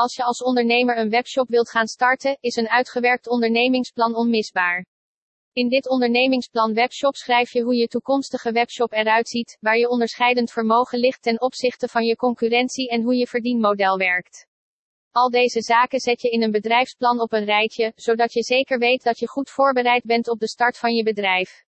Als je als ondernemer een webshop wilt gaan starten, is een uitgewerkt ondernemingsplan onmisbaar. In dit ondernemingsplan webshop schrijf je hoe je toekomstige webshop eruit ziet, waar je onderscheidend vermogen ligt ten opzichte van je concurrentie en hoe je verdienmodel werkt. Al deze zaken zet je in een bedrijfsplan op een rijtje, zodat je zeker weet dat je goed voorbereid bent op de start van je bedrijf.